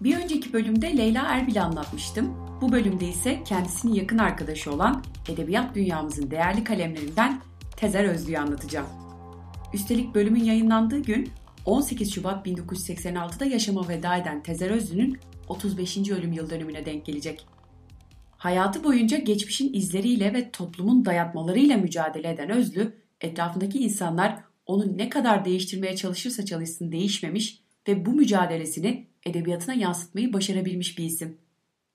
Bir önceki bölümde Leyla Erbil'i anlatmıştım. Bu bölümde ise kendisinin yakın arkadaşı olan edebiyat dünyamızın değerli kalemlerinden Tezer Özlü'yü anlatacağım. Üstelik bölümün yayınlandığı gün 18 Şubat 1986'da yaşama veda eden Tezer Özlü'nün 35. ölüm yıl dönümüne denk gelecek. Hayatı boyunca geçmişin izleriyle ve toplumun dayatmalarıyla mücadele eden Özlü, etrafındaki insanlar onu ne kadar değiştirmeye çalışırsa çalışsın değişmemiş ve bu mücadelesini edebiyatına yansıtmayı başarabilmiş bir isim.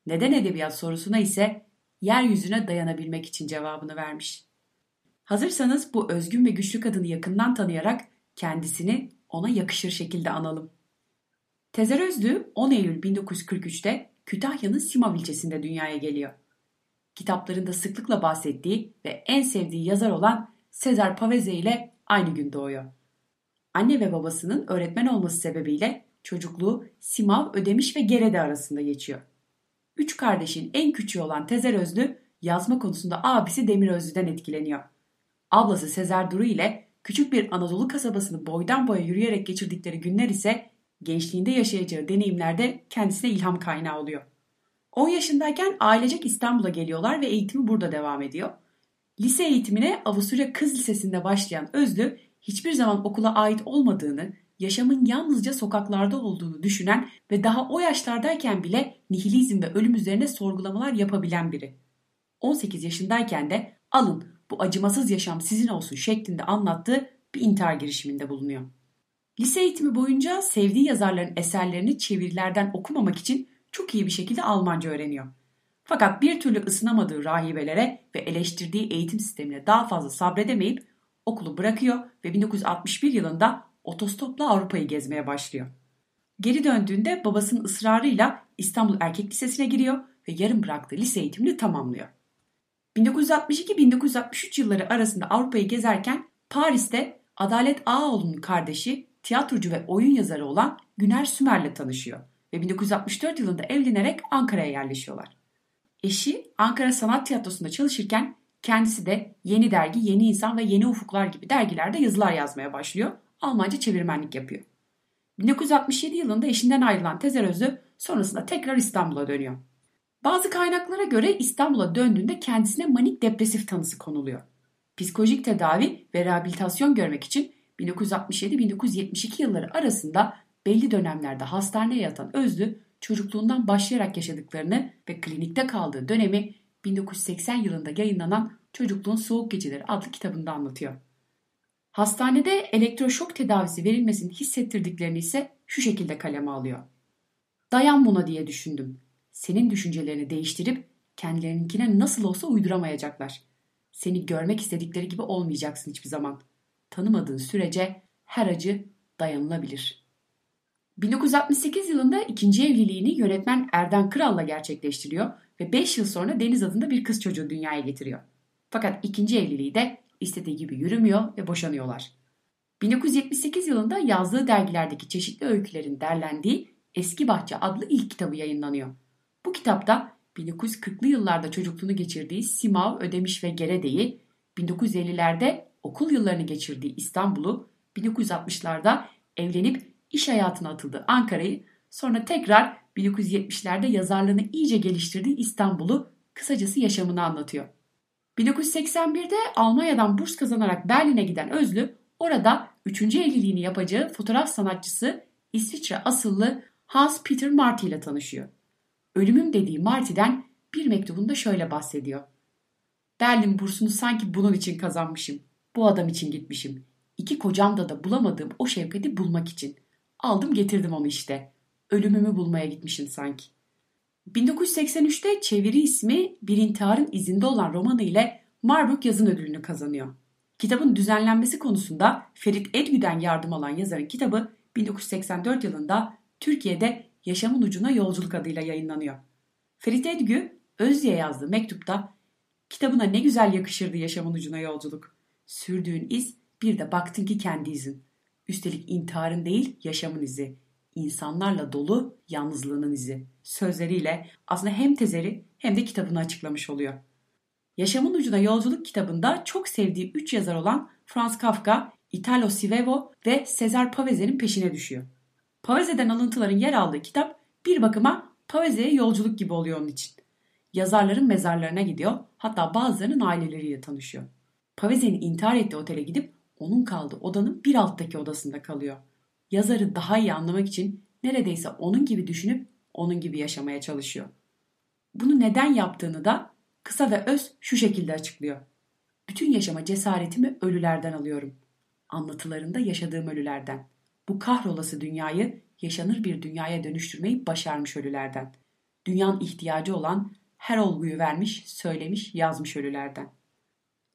Neden edebiyat sorusuna ise yeryüzüne dayanabilmek için cevabını vermiş. Hazırsanız bu özgün ve güçlü kadını yakından tanıyarak kendisini ona yakışır şekilde analım. Tezer Özlü 10 Eylül 1943'te Kütahya'nın Simav ilçesinde dünyaya geliyor. Kitaplarında sıklıkla bahsettiği ve en sevdiği yazar olan Sezar Pavese ile aynı gün doğuyor. Anne ve babasının öğretmen olması sebebiyle çocukluğu Simav, Ödemiş ve Gerede arasında geçiyor. Üç kardeşin en küçüğü olan Tezer Özlü yazma konusunda abisi Demir Özlü'den etkileniyor. Ablası Sezer Duru ile küçük bir Anadolu kasabasını boydan boya yürüyerek geçirdikleri günler ise gençliğinde yaşayacağı deneyimlerde kendisine ilham kaynağı oluyor. 10 yaşındayken ailecek İstanbul'a geliyorlar ve eğitimi burada devam ediyor. Lise eğitimine Avusturya Kız Lisesi'nde başlayan Özlü hiçbir zaman okula ait olmadığını, yaşamın yalnızca sokaklarda olduğunu düşünen ve daha o yaşlardayken bile nihilizm ve ölüm üzerine sorgulamalar yapabilen biri. 18 yaşındayken de alın bu acımasız yaşam sizin olsun şeklinde anlattığı bir intihar girişiminde bulunuyor. Lise eğitimi boyunca sevdiği yazarların eserlerini çevirilerden okumamak için çok iyi bir şekilde Almanca öğreniyor. Fakat bir türlü ısınamadığı rahibelere ve eleştirdiği eğitim sistemine daha fazla sabredemeyip okulu bırakıyor ve 1961 yılında otostopla Avrupa'yı gezmeye başlıyor. Geri döndüğünde babasının ısrarıyla İstanbul Erkek Lisesi'ne giriyor ve yarım bıraktığı lise eğitimini tamamlıyor. 1962-1963 yılları arasında Avrupa'yı gezerken Paris'te Adalet Ağaoğlu'nun kardeşi tiyatrocu ve oyun yazarı olan Güner Sümer'le tanışıyor ve 1964 yılında evlenerek Ankara'ya yerleşiyorlar. Eşi Ankara Sanat Tiyatrosu'nda çalışırken kendisi de Yeni Dergi, Yeni İnsan ve Yeni Ufuklar gibi dergilerde yazılar yazmaya başlıyor. Almanca çevirmenlik yapıyor. 1967 yılında eşinden ayrılan Tezer Özlü sonrasında tekrar İstanbul'a dönüyor. Bazı kaynaklara göre İstanbul'a döndüğünde kendisine manik depresif tanısı konuluyor. Psikolojik tedavi ve rehabilitasyon görmek için 1967-1972 yılları arasında belli dönemlerde hastaneye yatan Özlü çocukluğundan başlayarak yaşadıklarını ve klinikte kaldığı dönemi 1980 yılında yayınlanan Çocukluğun Soğuk Geceleri adlı kitabında anlatıyor. Hastanede elektroşok tedavisi verilmesini hissettirdiklerini ise şu şekilde kaleme alıyor. Dayan buna diye düşündüm. Senin düşüncelerini değiştirip kendilerinkine nasıl olsa uyduramayacaklar. Seni görmek istedikleri gibi olmayacaksın hiçbir zaman. Tanımadığın sürece her acı dayanılabilir. 1968 yılında ikinci evliliğini yönetmen Erden Kral'la gerçekleştiriyor ve 5 yıl sonra Deniz adında bir kız çocuğu dünyaya getiriyor. Fakat ikinci evliliği de istediği gibi yürümüyor ve boşanıyorlar. 1978 yılında yazdığı dergilerdeki çeşitli öykülerin derlendiği Eski Bahçe adlı ilk kitabı yayınlanıyor. Bu kitapta 1940'lı yıllarda çocukluğunu geçirdiği Simav, Ödemiş ve Gerede'yi, 1950'lerde okul yıllarını geçirdiği İstanbul'u, 1960'larda evlenip iş hayatına atıldığı Ankara'yı, sonra tekrar 1970'lerde yazarlığını iyice geliştirdiği İstanbul'u, kısacası yaşamını anlatıyor. 1981'de Almanya'dan burs kazanarak Berlin'e giden Özlü, orada 3. evliliğini yapacağı fotoğraf sanatçısı İsviçre asıllı Hans Peter Marty ile tanışıyor. Ölümüm dediği Marty'den bir mektubunda şöyle bahsediyor. Berlin bursunu sanki bunun için kazanmışım. Bu adam için gitmişim. İki kocamda da bulamadığım o şefkati bulmak için. Aldım getirdim onu işte. Ölümümü bulmaya gitmişim sanki. 1983'te çeviri ismi Bir İntiharın izinde olan romanı ile Marburg Yazın Ödülünü kazanıyor. Kitabın düzenlenmesi konusunda Ferit Edgü'den yardım alan yazarın kitabı 1984 yılında Türkiye'de Yaşamın Ucuna Yolculuk adıyla yayınlanıyor. Ferit Edgü, Özye'ye yazdığı mektupta kitabına ne güzel yakışırdı yaşamın ucuna yolculuk. Sürdüğün iz bir de baktın ki kendi izin. Üstelik intiharın değil yaşamın izi. İnsanlarla dolu yalnızlığının izi. Sözleriyle aslında hem tezeri hem de kitabını açıklamış oluyor. Yaşamın Ucuna Yolculuk kitabında çok sevdiği üç yazar olan Franz Kafka, Italo Sivevo ve Cesar Pavese'nin peşine düşüyor. Pavese'den alıntıların yer aldığı kitap Bir bakıma Paveze'ye yolculuk gibi oluyor onun için. Yazarların mezarlarına gidiyor, hatta bazılarının aileleriyle tanışıyor. Paveze'nin intihar ettiği otele gidip onun kaldığı odanın bir alttaki odasında kalıyor. Yazarı daha iyi anlamak için neredeyse onun gibi düşünüp onun gibi yaşamaya çalışıyor. Bunu neden yaptığını da kısa ve öz şu şekilde açıklıyor. Bütün yaşama cesaretimi ölülerden alıyorum. Anlatılarında yaşadığım ölülerden. Bu kahrolası dünyayı yaşanır bir dünyaya dönüştürmeyi başarmış ölülerden. Dünyanın ihtiyacı olan her olguyu vermiş, söylemiş, yazmış ölülerden.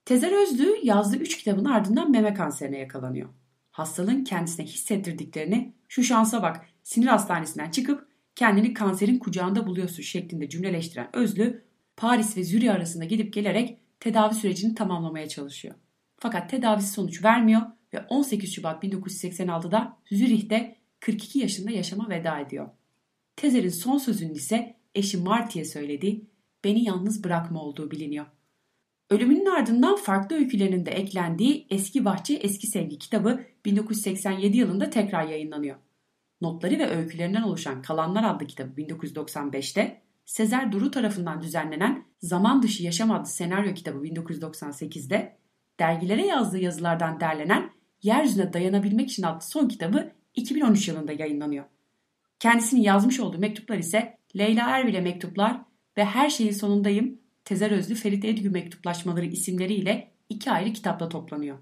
Tezer Özlü yazdığı üç kitabın ardından meme kanserine yakalanıyor. Hastalığın kendisine hissettirdiklerini şu şansa bak sinir hastanesinden çıkıp kendini kanserin kucağında buluyorsun şeklinde cümleleştiren Özlü Paris ve Zürih arasında gidip gelerek tedavi sürecini tamamlamaya çalışıyor. Fakat tedavisi sonuç vermiyor ve 18 Şubat 1986'da Zürih'te 42 yaşında yaşama veda ediyor. Tezer'in son sözünün ise eşi Marty'ye söylediği beni yalnız bırakma olduğu biliniyor. Ölümünün ardından farklı öykülerinin de eklendiği Eski Bahçe Eski Sevgi kitabı 1987 yılında tekrar yayınlanıyor. Notları ve öykülerinden oluşan Kalanlar adlı kitabı 1995'te, Sezer Duru tarafından düzenlenen Zaman Dışı Yaşam adlı senaryo kitabı 1998'de, dergilere yazdığı yazılardan derlenen Yeryüzüne Dayanabilmek için adlı son kitabı 2013 yılında yayınlanıyor. Kendisinin yazmış olduğu mektuplar ise Leyla Erbil'e mektuplar ve Her Şeyin Sonundayım Tezer Özlü Ferit Edgü mektuplaşmaları isimleriyle iki ayrı kitapla toplanıyor.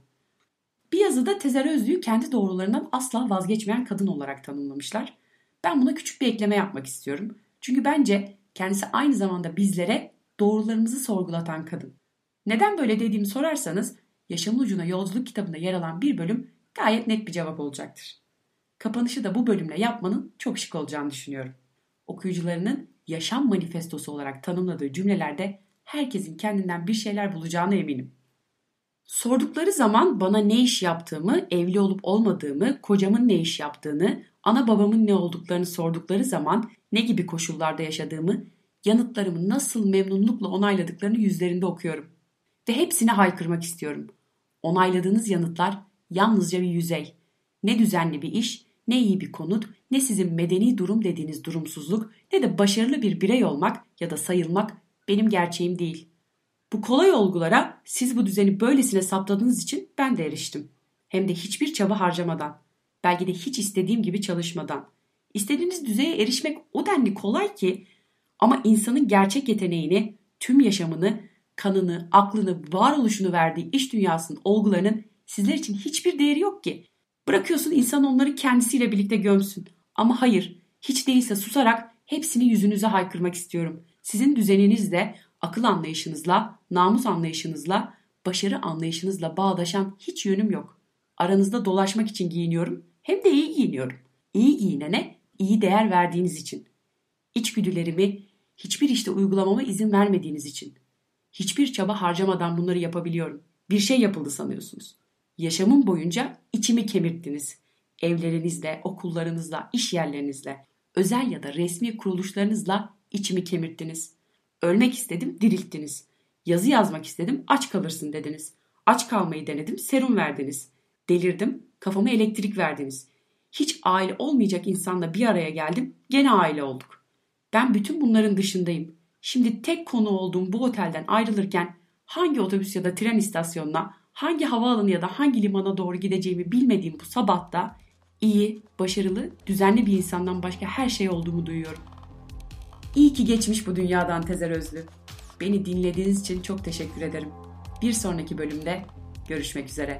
Bir yazıda Tezer Özlü'yü kendi doğrularından asla vazgeçmeyen kadın olarak tanımlamışlar. Ben buna küçük bir ekleme yapmak istiyorum. Çünkü bence kendisi aynı zamanda bizlere doğrularımızı sorgulatan kadın. Neden böyle dediğimi sorarsanız Yaşamın Ucuna Yolculuk kitabında yer alan bir bölüm gayet net bir cevap olacaktır. Kapanışı da bu bölümle yapmanın çok şık olacağını düşünüyorum. Okuyucularının yaşam manifestosu olarak tanımladığı cümlelerde herkesin kendinden bir şeyler bulacağına eminim. Sordukları zaman bana ne iş yaptığımı, evli olup olmadığımı, kocamın ne iş yaptığını, ana babamın ne olduklarını sordukları zaman ne gibi koşullarda yaşadığımı, yanıtlarımı nasıl memnunlukla onayladıklarını yüzlerinde okuyorum. Ve hepsine haykırmak istiyorum. Onayladığınız yanıtlar yalnızca bir yüzey. Ne düzenli bir iş, ne iyi bir konut, ne sizin medeni durum dediğiniz durumsuzluk, ne de başarılı bir birey olmak ya da sayılmak benim gerçeğim değil. Bu kolay olgulara siz bu düzeni böylesine saptadığınız için ben de eriştim. Hem de hiçbir çaba harcamadan. Belki de hiç istediğim gibi çalışmadan. İstediğiniz düzeye erişmek o denli kolay ki ama insanın gerçek yeteneğini, tüm yaşamını, kanını, aklını, varoluşunu verdiği iş dünyasının olgularının sizler için hiçbir değeri yok ki. Bırakıyorsun insan onları kendisiyle birlikte gömsün. Ama hayır, hiç değilse susarak hepsini yüzünüze haykırmak istiyorum. Sizin düzeninizle, akıl anlayışınızla, namus anlayışınızla, başarı anlayışınızla bağdaşan hiç yönüm yok. Aranızda dolaşmak için giyiniyorum, hem de iyi giyiniyorum. İyi giyinene iyi değer verdiğiniz için. İçgüdülerimi hiçbir işte uygulamama izin vermediğiniz için. Hiçbir çaba harcamadan bunları yapabiliyorum. Bir şey yapıldı sanıyorsunuz. Yaşamım boyunca içimi kemirttiniz. Evlerinizle, okullarınızla, iş yerlerinizle, özel ya da resmi kuruluşlarınızla içimi kemirttiniz. Ölmek istedim, dirilttiniz. Yazı yazmak istedim, aç kalırsın dediniz. Aç kalmayı denedim, serum verdiniz. Delirdim, kafama elektrik verdiniz. Hiç aile olmayacak insanla bir araya geldim, gene aile olduk. Ben bütün bunların dışındayım. Şimdi tek konu olduğum bu otelden ayrılırken hangi otobüs ya da tren istasyonuna, hangi havaalanı ya da hangi limana doğru gideceğimi bilmediğim bu sabahta iyi, başarılı, düzenli bir insandan başka her şey olduğumu duyuyorum. İyi ki geçmiş bu dünyadan Tezer Özlü. Beni dinlediğiniz için çok teşekkür ederim. Bir sonraki bölümde görüşmek üzere.